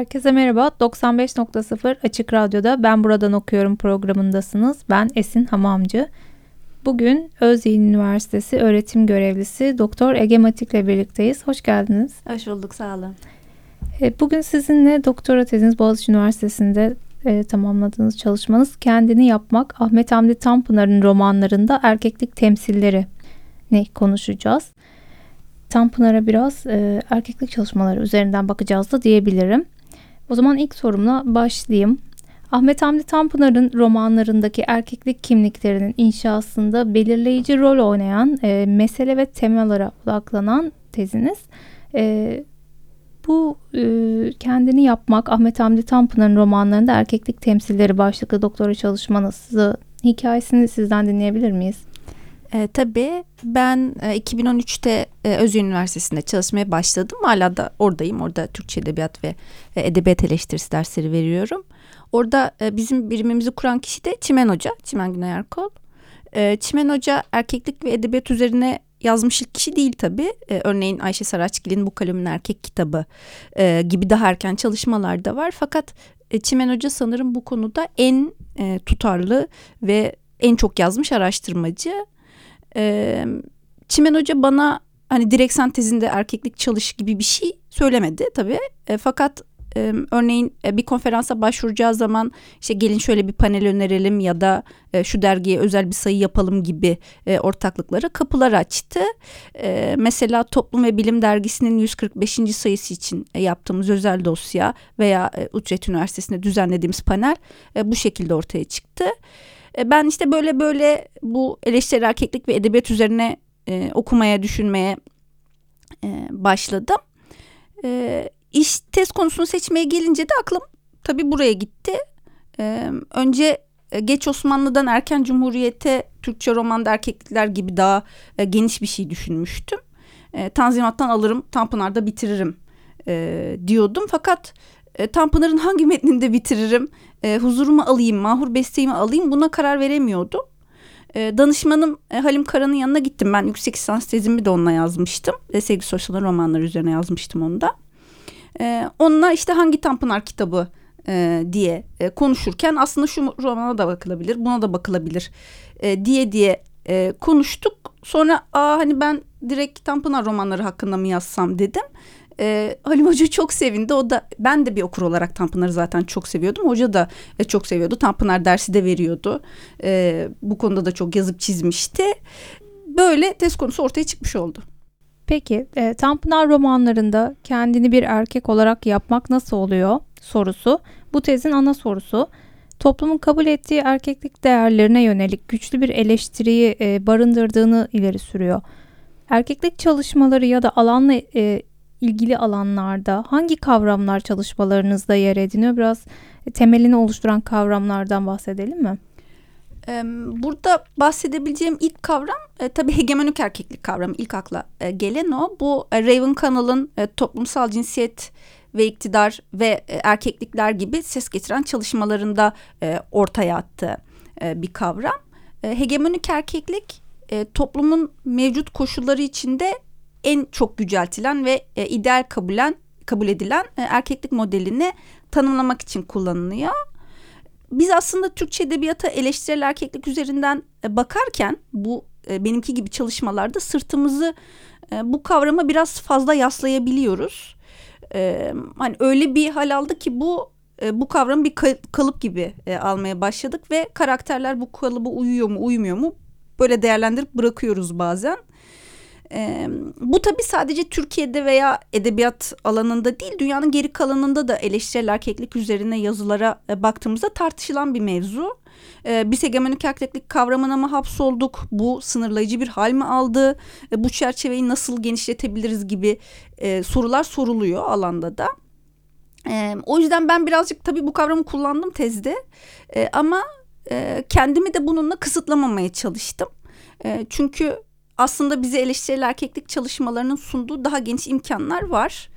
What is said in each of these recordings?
Herkese merhaba. 95.0 Açık Radyo'da Ben Buradan Okuyorum programındasınız. Ben Esin Hamamcı. Bugün Özyeğin Üniversitesi öğretim görevlisi Doktor Ege Matik ile birlikteyiz. Hoş geldiniz. Hoş bulduk, sağ olun. E, bugün sizinle doktora teziniz Boğaziçi Üniversitesi'nde e, tamamladığınız çalışmanız Kendini Yapmak Ahmet Hamdi Tanpınar'ın romanlarında erkeklik temsilleri ne konuşacağız. Tanpınar'a biraz e, erkeklik çalışmaları üzerinden bakacağız da diyebilirim. O zaman ilk sorumla başlayayım. Ahmet Hamdi Tanpınar'ın romanlarındaki erkeklik kimliklerinin inşasında belirleyici rol oynayan e, mesele ve temalara odaklanan teziniz. E, bu e, kendini yapmak Ahmet Hamdi Tanpınar'ın romanlarında erkeklik temsilleri başlıklı doktora çalışmanızı hikayesini sizden dinleyebilir miyiz? E, tabii ben e, 2013'te e, Özyeğin Üniversitesi'nde çalışmaya başladım. Hala da oradayım. Orada Türkçe Edebiyat ve e, Edebiyat Eleştirisi dersleri veriyorum. Orada e, bizim birimimizi kuran kişi de Çimen Hoca, Çimen Günay Erkol. E, Çimen Hoca erkeklik ve edebiyat üzerine yazmış ilk kişi değil tabii. E, örneğin Ayşe Saraçgil'in Bu Kalemin Erkek kitabı e, gibi daha erken çalışmalar da var. Fakat e, Çimen Hoca sanırım bu konuda en e, tutarlı ve en çok yazmış araştırmacı. E, Çimen Hoca bana hani direkt sentezinde erkeklik çalış gibi bir şey söylemedi tabii. E, fakat e, örneğin e, bir konferansa başvuracağı zaman işte gelin şöyle bir panel önerelim ya da e, şu dergiye özel bir sayı yapalım gibi e, ortaklıklara kapılar açtı. E, mesela Toplum ve Bilim Dergisi'nin 145. sayısı için e, yaptığımız özel dosya veya e, Utrecht Üniversitesi'nde düzenlediğimiz panel e, bu şekilde ortaya çıktı. E, ben işte böyle böyle bu eleştiri erkeklik ve edebiyat üzerine e, okumaya, düşünmeye e, başladım. E, iş test konusunu seçmeye gelince de aklım tabii buraya gitti. Ee, önce geç Osmanlı'dan erken Cumhuriyet'e Türkçe romanda erkeklikler gibi daha e, geniş bir şey düşünmüştüm. E, Tanzimat'tan alırım, Tanpınar'da bitiririm e, diyordum. Fakat e, Tanpınar'ın hangi metninde bitiririm, e, huzurumu alayım, mahur besteğimi alayım buna karar veremiyordum. E, danışmanım e, Halim Kara'nın yanına gittim. Ben yüksek lisans tezimi de onunla yazmıştım. E, sevgi sosyal romanları üzerine yazmıştım onu da. E, onunla işte hangi Tanpınar kitabı e, diye e, konuşurken aslında şu romana da bakılabilir, buna da bakılabilir e, diye diye e, konuştuk. Sonra aa hani ben direkt Tanpınar romanları hakkında mı yazsam dedim. E, Halim Hoca çok sevindi. O da ben de bir okur olarak Tanpınar'ı zaten çok seviyordum. Hoca da e, çok seviyordu. Tanpınar dersi de veriyordu. E, bu konuda da çok yazıp çizmişti. Böyle test konusu ortaya çıkmış oldu. Peki e, Tanpınar romanlarında kendini bir erkek olarak yapmak nasıl oluyor sorusu bu tezin ana sorusu. Toplumun kabul ettiği erkeklik değerlerine yönelik güçlü bir eleştiriyi e, barındırdığını ileri sürüyor. Erkeklik çalışmaları ya da alanla e, ilgili alanlarda hangi kavramlar çalışmalarınızda yer ediniyor? Biraz e, temelini oluşturan kavramlardan bahsedelim mi? Burada bahsedebileceğim ilk kavram e, tabii hegemonik erkeklik kavramı ilk akla e, gelen o. Bu Raven Connell'ın e, toplumsal cinsiyet ve iktidar ve erkeklikler gibi ses getiren çalışmalarında ortaya attığı bir kavram. Hegemonik erkeklik toplumun mevcut koşulları içinde en çok yüceltilen ve e, ideal kabulen kabul edilen e, erkeklik modelini tanımlamak için kullanılıyor biz aslında Türkçe edebiyata eleştirel erkeklik üzerinden e, bakarken bu e, benimki gibi çalışmalarda sırtımızı e, bu kavrama biraz fazla yaslayabiliyoruz. Hani öyle bir hal aldı ki bu bu kavramı bir kalıp gibi almaya başladık ve karakterler bu kalıba uyuyor mu uymuyor mu böyle değerlendirip bırakıyoruz bazen. E, bu tabii sadece Türkiye'de veya edebiyat alanında değil dünyanın geri kalanında da eleştirel erkeklik üzerine yazılara e, baktığımızda tartışılan bir mevzu. E, biz hegemonik erkeklik kavramına mı hapsolduk? Bu sınırlayıcı bir hal mi aldı? E, bu çerçeveyi nasıl genişletebiliriz gibi e, sorular soruluyor alanda da. E, o yüzden ben birazcık tabii bu kavramı kullandım tezde e, ama e, kendimi de bununla kısıtlamamaya çalıştım. E, çünkü aslında bize eleştirel erkeklik çalışmalarının sunduğu daha geniş imkanlar var.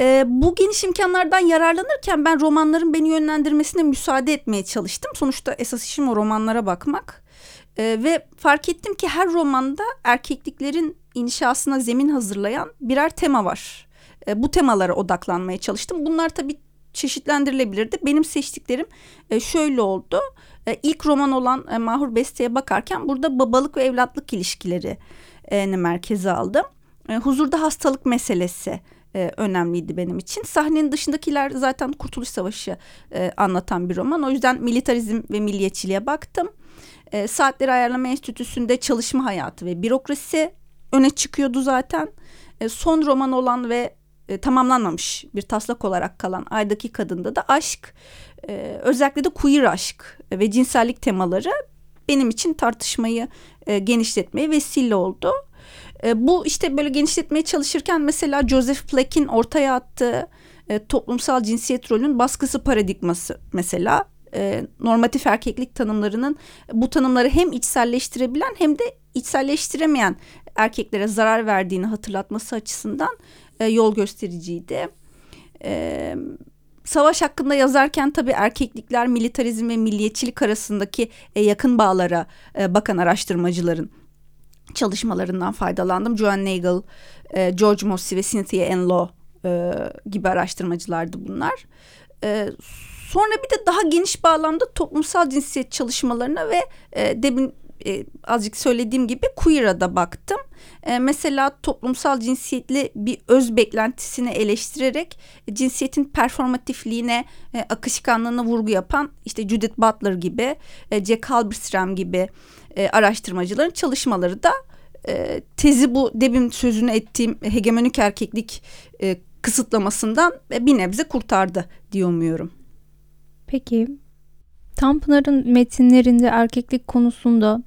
E, bu geniş imkanlardan yararlanırken ben romanların beni yönlendirmesine müsaade etmeye çalıştım. Sonuçta esas işim o romanlara bakmak. E, ve fark ettim ki her romanda erkekliklerin inşasına zemin hazırlayan birer tema var. E, bu temalara odaklanmaya çalıştım. Bunlar tabii çeşitlendirilebilirdi. Benim seçtiklerim e, şöyle oldu. İlk roman olan e, Mahur Beste'ye bakarken burada babalık ve evlatlık ilişkileri e, merkeze aldım. E, huzurda hastalık meselesi e, önemliydi benim için. Sahnenin dışındakiler zaten Kurtuluş Savaşı e, anlatan bir roman. O yüzden militarizm ve milliyetçiliğe baktım. E, Saatleri Ayarlama Enstitüsü'nde çalışma hayatı ve bürokrasi öne çıkıyordu zaten. E, son roman olan ve e, tamamlanmamış bir taslak olarak kalan Ay'daki Kadın'da da aşk, e, özellikle de queer aşk ve cinsellik temaları benim için tartışmayı e, genişletmeye vesile oldu. E, bu işte böyle genişletmeye çalışırken mesela Joseph Plack'in ortaya attığı e, toplumsal cinsiyet rolünün baskısı paradigması mesela e, normatif erkeklik tanımlarının bu tanımları hem içselleştirebilen hem de içselleştiremeyen erkeklere zarar verdiğini hatırlatması açısından e, yol göstericiydi. E, savaş hakkında yazarken tabii erkeklikler, militarizm ve milliyetçilik arasındaki e, yakın bağlara e, bakan araştırmacıların çalışmalarından faydalandım. Joan Nagel, e, George Mossey ve Cynthia Enlow e, gibi araştırmacılardı bunlar. E, sonra bir de daha geniş bağlamda toplumsal cinsiyet çalışmalarına ve e, demin e, azıcık söylediğim gibi queer'a da baktım. E, mesela toplumsal cinsiyetli bir öz beklentisini eleştirerek e, cinsiyetin performatifliğine, e, akışkanlığına vurgu yapan işte Judith Butler gibi, e, Jack Halberstam gibi e, araştırmacıların çalışmaları da e, tezi bu demin sözünü ettiğim hegemonik erkeklik e, kısıtlamasından e, bir nebze kurtardı diye umuyorum. Peki Tanpınar'ın metinlerinde erkeklik konusunda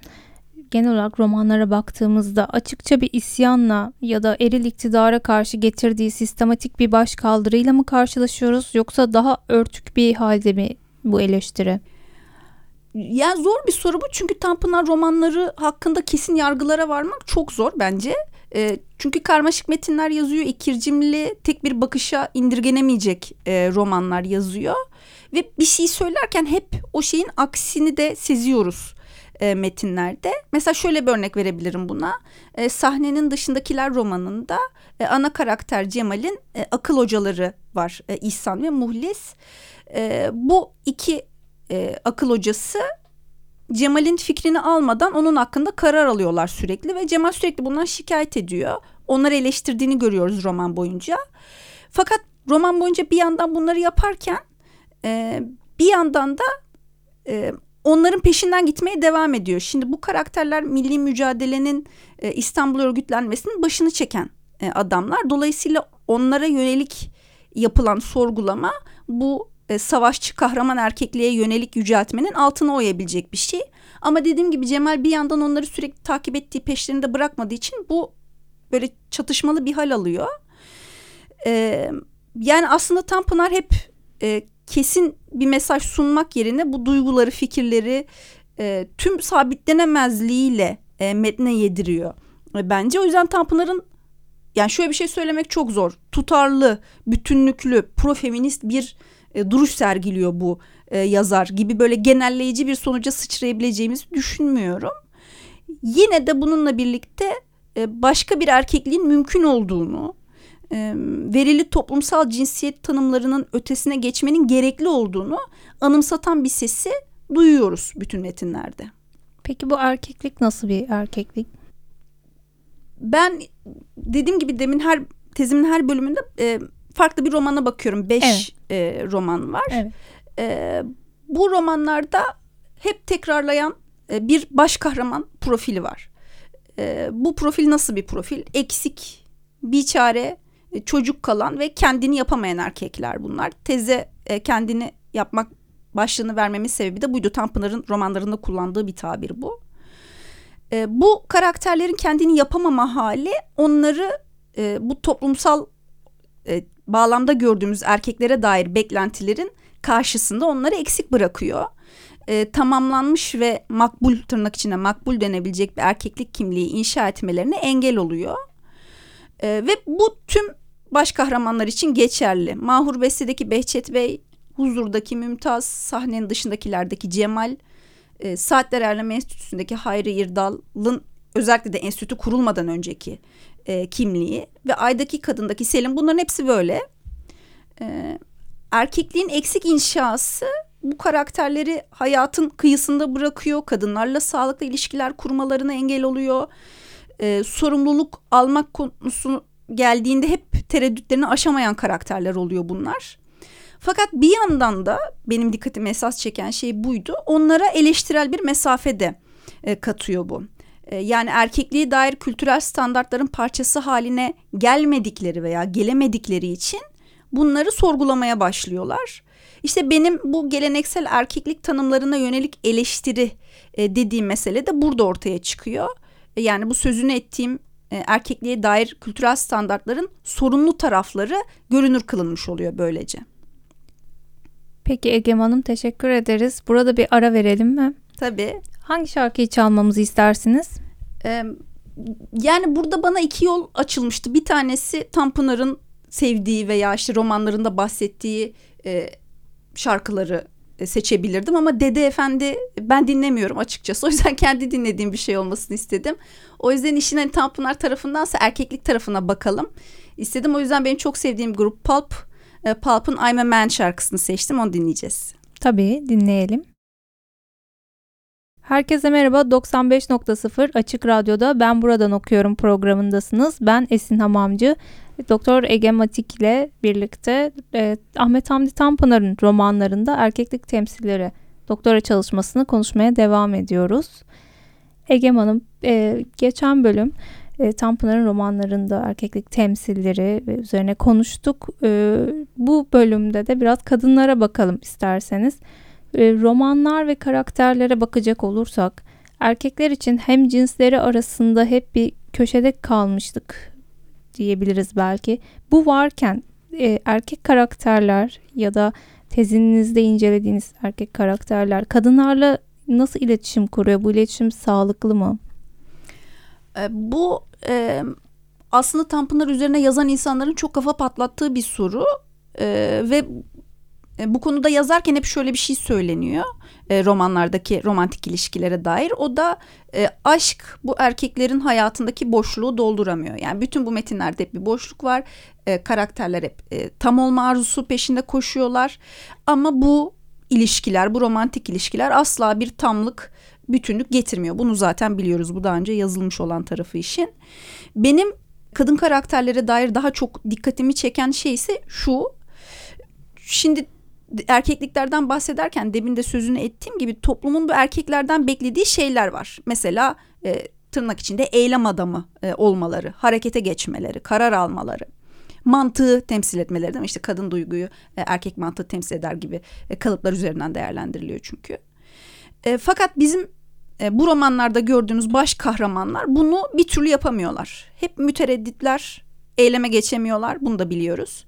genel olarak romanlara baktığımızda açıkça bir isyanla ya da eril iktidara karşı getirdiği sistematik bir başkaldırıyla mı karşılaşıyoruz yoksa daha örtük bir halde mi bu eleştiri? Yani zor bir soru bu çünkü Tanpınar romanları hakkında kesin yargılara varmak çok zor bence. E, çünkü karmaşık metinler yazıyor, ikircimli, tek bir bakışa indirgenemeyecek e, romanlar yazıyor. Ve bir şey söylerken hep o şeyin aksini de seziyoruz e, metinlerde. Mesela şöyle bir örnek verebilirim buna. E, sahnenin dışındakiler romanında e, ana karakter Cemal'in e, akıl hocaları var. E, İhsan ve Muhlis. E, bu iki e, akıl hocası Cemal'in fikrini almadan onun hakkında karar alıyorlar sürekli ve Cemal sürekli bundan şikayet ediyor. Onları eleştirdiğini görüyoruz roman boyunca. Fakat roman boyunca bir yandan bunları yaparken e, bir yandan da e, onların peşinden gitmeye devam ediyor. Şimdi bu karakterler milli mücadelenin e, İstanbul örgütlenmesinin başını çeken e, adamlar. Dolayısıyla onlara yönelik yapılan sorgulama bu e, savaşçı kahraman erkekliğe yönelik yüceltmenin altına oyabilecek bir şey. Ama dediğim gibi Cemal bir yandan onları sürekli takip ettiği peşlerinde bırakmadığı için bu böyle çatışmalı bir hal alıyor. E, yani aslında Tanpınar hep e, kesin bir mesaj sunmak yerine bu duyguları, fikirleri e, tüm sabitlenemezliğiyle e, metne yediriyor. E, bence o yüzden Tanpınar'ın yani şöyle bir şey söylemek çok zor. Tutarlı, bütünlüklü, profeminist bir e, duruş sergiliyor bu e, yazar gibi böyle genelleyici bir sonuca sıçrayabileceğimizi düşünmüyorum. Yine de bununla birlikte e, başka bir erkekliğin mümkün olduğunu, verili toplumsal cinsiyet tanımlarının ötesine geçmenin gerekli olduğunu anımsatan bir sesi duyuyoruz bütün metinlerde. Peki bu erkeklik nasıl bir erkeklik? Ben dediğim gibi demin her tezimin her bölümünde e, farklı bir romana bakıyorum. Beş evet. e, roman var. Evet. E, bu romanlarda hep tekrarlayan e, bir baş kahraman profili var. E, bu profil nasıl bir profil? Eksik, biçare, çocuk kalan ve kendini yapamayan erkekler bunlar. Teze e, kendini yapmak başlığını vermemin sebebi de buydu. Tanpınar'ın romanlarında kullandığı bir tabir bu. E, bu karakterlerin kendini yapamama hali onları e, bu toplumsal e, bağlamda gördüğümüz erkeklere dair beklentilerin karşısında onları eksik bırakıyor. E, tamamlanmış ve makbul tırnak içine makbul denebilecek bir erkeklik kimliği inşa etmelerine engel oluyor. E, ve bu tüm baş kahramanlar için geçerli. Mahur Beste'deki Behçet Bey, Huzur'daki Mümtaz, sahnenin dışındakilerdeki Cemal, e, Saatler Erleme Enstitüsü'ndeki Hayri İrdal'ın özellikle de enstitü kurulmadan önceki e, kimliği ve Ay'daki kadındaki Selim bunların hepsi böyle. E, erkekliğin eksik inşası bu karakterleri hayatın kıyısında bırakıyor. Kadınlarla sağlıklı ilişkiler kurmalarına engel oluyor. E, sorumluluk almak konusu geldiğinde hep tereddütlerini aşamayan karakterler oluyor bunlar. Fakat bir yandan da benim dikkatimi esas çeken şey buydu. Onlara eleştirel bir mesafede e, katıyor bu. E, yani erkekliğe dair kültürel standartların parçası haline gelmedikleri veya gelemedikleri için bunları sorgulamaya başlıyorlar. İşte benim bu geleneksel erkeklik tanımlarına yönelik eleştiri e, dediğim mesele de burada ortaya çıkıyor. E, yani bu sözünü ettiğim e, erkekliğe dair kültürel standartların sorunlu tarafları görünür kılınmış oluyor böylece. Peki Egem Hanım teşekkür ederiz. Burada bir ara verelim mi? Tabii. Hangi şarkıyı çalmamızı istersiniz? Ee, yani burada bana iki yol açılmıştı. Bir tanesi Tanpınar'ın sevdiği veya işte romanlarında bahsettiği e, şarkıları seçebilirdim ama Dede Efendi ben dinlemiyorum açıkçası. O yüzden kendi dinlediğim bir şey olmasını istedim. O yüzden işin hani Tanpınar tarafındansa erkeklik tarafına bakalım istedim. O yüzden benim çok sevdiğim grup Pulp. E, Pulp'ın I'm a Man şarkısını seçtim. Onu dinleyeceğiz. Tabii dinleyelim. Herkese merhaba 95.0 Açık Radyo'da Ben Buradan Okuyorum programındasınız. Ben Esin Hamamcı. Doktor Ege Matik ile birlikte e, Ahmet Hamdi Tanpınar'ın romanlarında erkeklik temsilleri doktora çalışmasını konuşmaya devam ediyoruz. Ege Hanım e, geçen bölüm e, Tanpınar'ın romanlarında erkeklik temsilleri üzerine konuştuk. E, bu bölümde de biraz kadınlara bakalım isterseniz. Romanlar ve karakterlere bakacak olursak erkekler için hem cinsleri arasında hep bir köşede kalmıştık diyebiliriz belki. Bu varken e, erkek karakterler ya da tezinizde incelediğiniz erkek karakterler kadınlarla nasıl iletişim kuruyor? Bu iletişim sağlıklı mı? E, bu e, aslında Tanpınar üzerine yazan insanların çok kafa patlattığı bir soru e, ve bu konuda yazarken hep şöyle bir şey söyleniyor e, romanlardaki romantik ilişkilere dair. O da e, aşk bu erkeklerin hayatındaki boşluğu dolduramıyor. Yani bütün bu metinlerde hep bir boşluk var. E, karakterler hep e, tam olma arzusu peşinde koşuyorlar. Ama bu ilişkiler, bu romantik ilişkiler asla bir tamlık, bütünlük getirmiyor. Bunu zaten biliyoruz. Bu daha önce yazılmış olan tarafı işin. Benim kadın karakterlere dair daha çok dikkatimi çeken şey ise şu. Şimdi erkekliklerden bahsederken demin de sözünü ettiğim gibi toplumun bu erkeklerden beklediği şeyler var. Mesela e, tırnak içinde eylem adamı e, olmaları, harekete geçmeleri, karar almaları mantığı temsil etmeleri değil mi? İşte kadın duyguyu e, erkek mantığı temsil eder gibi e, kalıplar üzerinden değerlendiriliyor çünkü. E, fakat bizim e, bu romanlarda gördüğümüz baş kahramanlar bunu bir türlü yapamıyorlar. Hep müteredditler, eyleme geçemiyorlar. Bunu da biliyoruz.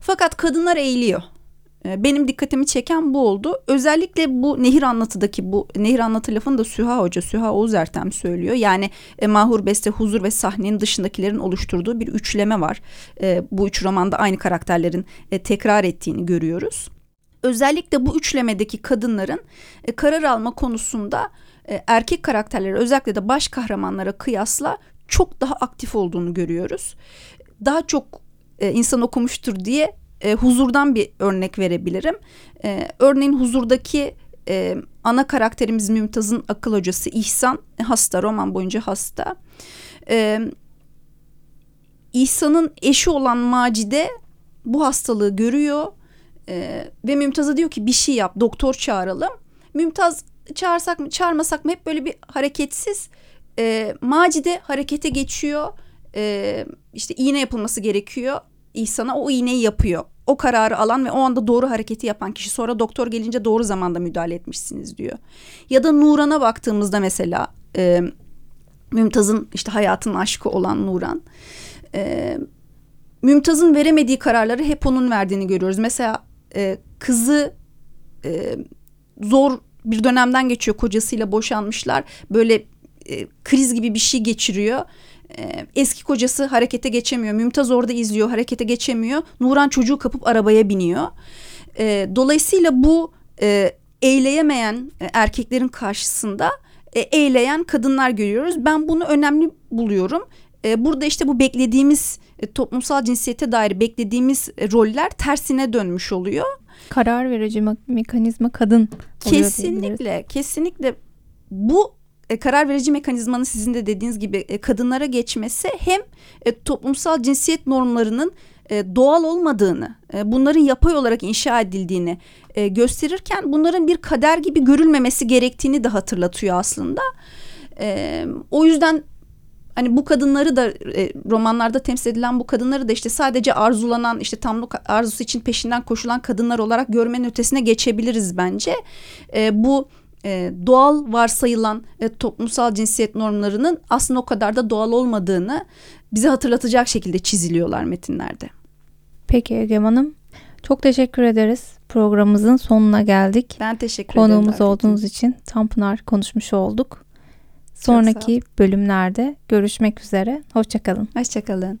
Fakat kadınlar eğiliyor. E, benim dikkatimi çeken bu oldu. Özellikle bu nehir anlatıdaki bu nehir anlatı lafını da Süha Hoca, Süha Oğuz Ertem söylüyor. Yani e, Mahur Beste, Huzur ve Sahnenin dışındakilerin oluşturduğu bir üçleme var. E, bu üç romanda aynı karakterlerin e, tekrar ettiğini görüyoruz. Özellikle bu üçlemedeki kadınların e, karar alma konusunda e, erkek karakterleri özellikle de baş kahramanlara kıyasla çok daha aktif olduğunu görüyoruz. Daha çok e, insan okumuştur diye e, huzurdan bir örnek verebilirim. E, örneğin huzurdaki e, ana karakterimiz Mümtaz'ın akıl hocası İhsan hasta roman boyunca hasta. E, İhsan'ın eşi olan Macide bu hastalığı görüyor e, ve Mümtaz'a diyor ki bir şey yap doktor çağıralım. Mümtaz çağırsak mı çağırmasak mı hep böyle bir hareketsiz e, Macide harekete geçiyor. E, işte iğne yapılması gerekiyor. İhsan'a o iğneyi yapıyor. O kararı alan ve o anda doğru hareketi yapan kişi sonra doktor gelince doğru zamanda müdahale etmişsiniz diyor. Ya da Nuran'a baktığımızda mesela e, Mümtaz'ın işte hayatın aşkı olan Nuran. E, Mümtaz'ın veremediği kararları hep onun verdiğini görüyoruz. Mesela e, kızı e, zor bir dönemden geçiyor kocasıyla boşanmışlar. Böyle e, kriz gibi bir şey geçiriyor. E, eski kocası harekete geçemiyor. Mümtaz orada izliyor harekete geçemiyor. Nuran çocuğu kapıp arabaya biniyor. E, dolayısıyla bu e, eyleyemeyen e, erkeklerin karşısında e, eyleyen kadınlar görüyoruz. Ben bunu önemli buluyorum. E, burada işte bu beklediğimiz e, toplumsal cinsiyete dair beklediğimiz e, roller tersine dönmüş oluyor. Karar verici me- mekanizma kadın. Kesinlikle, kesinlikle bu e, karar verici mekanizmanın sizin de dediğiniz gibi e, kadınlara geçmesi hem e, toplumsal cinsiyet normlarının doğal olmadığını, bunların yapay olarak inşa edildiğini gösterirken bunların bir kader gibi görülmemesi gerektiğini de hatırlatıyor aslında. O yüzden hani bu kadınları da romanlarda temsil edilen bu kadınları da işte sadece arzulanan işte tamlık arzusu için peşinden koşulan kadınlar olarak görmenin ötesine geçebiliriz bence. Bu e, doğal varsayılan e, toplumsal cinsiyet normlarının aslında o kadar da doğal olmadığını bize hatırlatacak şekilde çiziliyorlar metinlerde. Peki Egem Hanım. Çok teşekkür ederiz. Programımızın sonuna geldik. Ben teşekkür ederim. Konuğumuz davet ettiğiniz olduğunuz için Tanpınar konuşmuş olduk. Sonraki bölümlerde görüşmek üzere. Hoşçakalın. Hoşçakalın.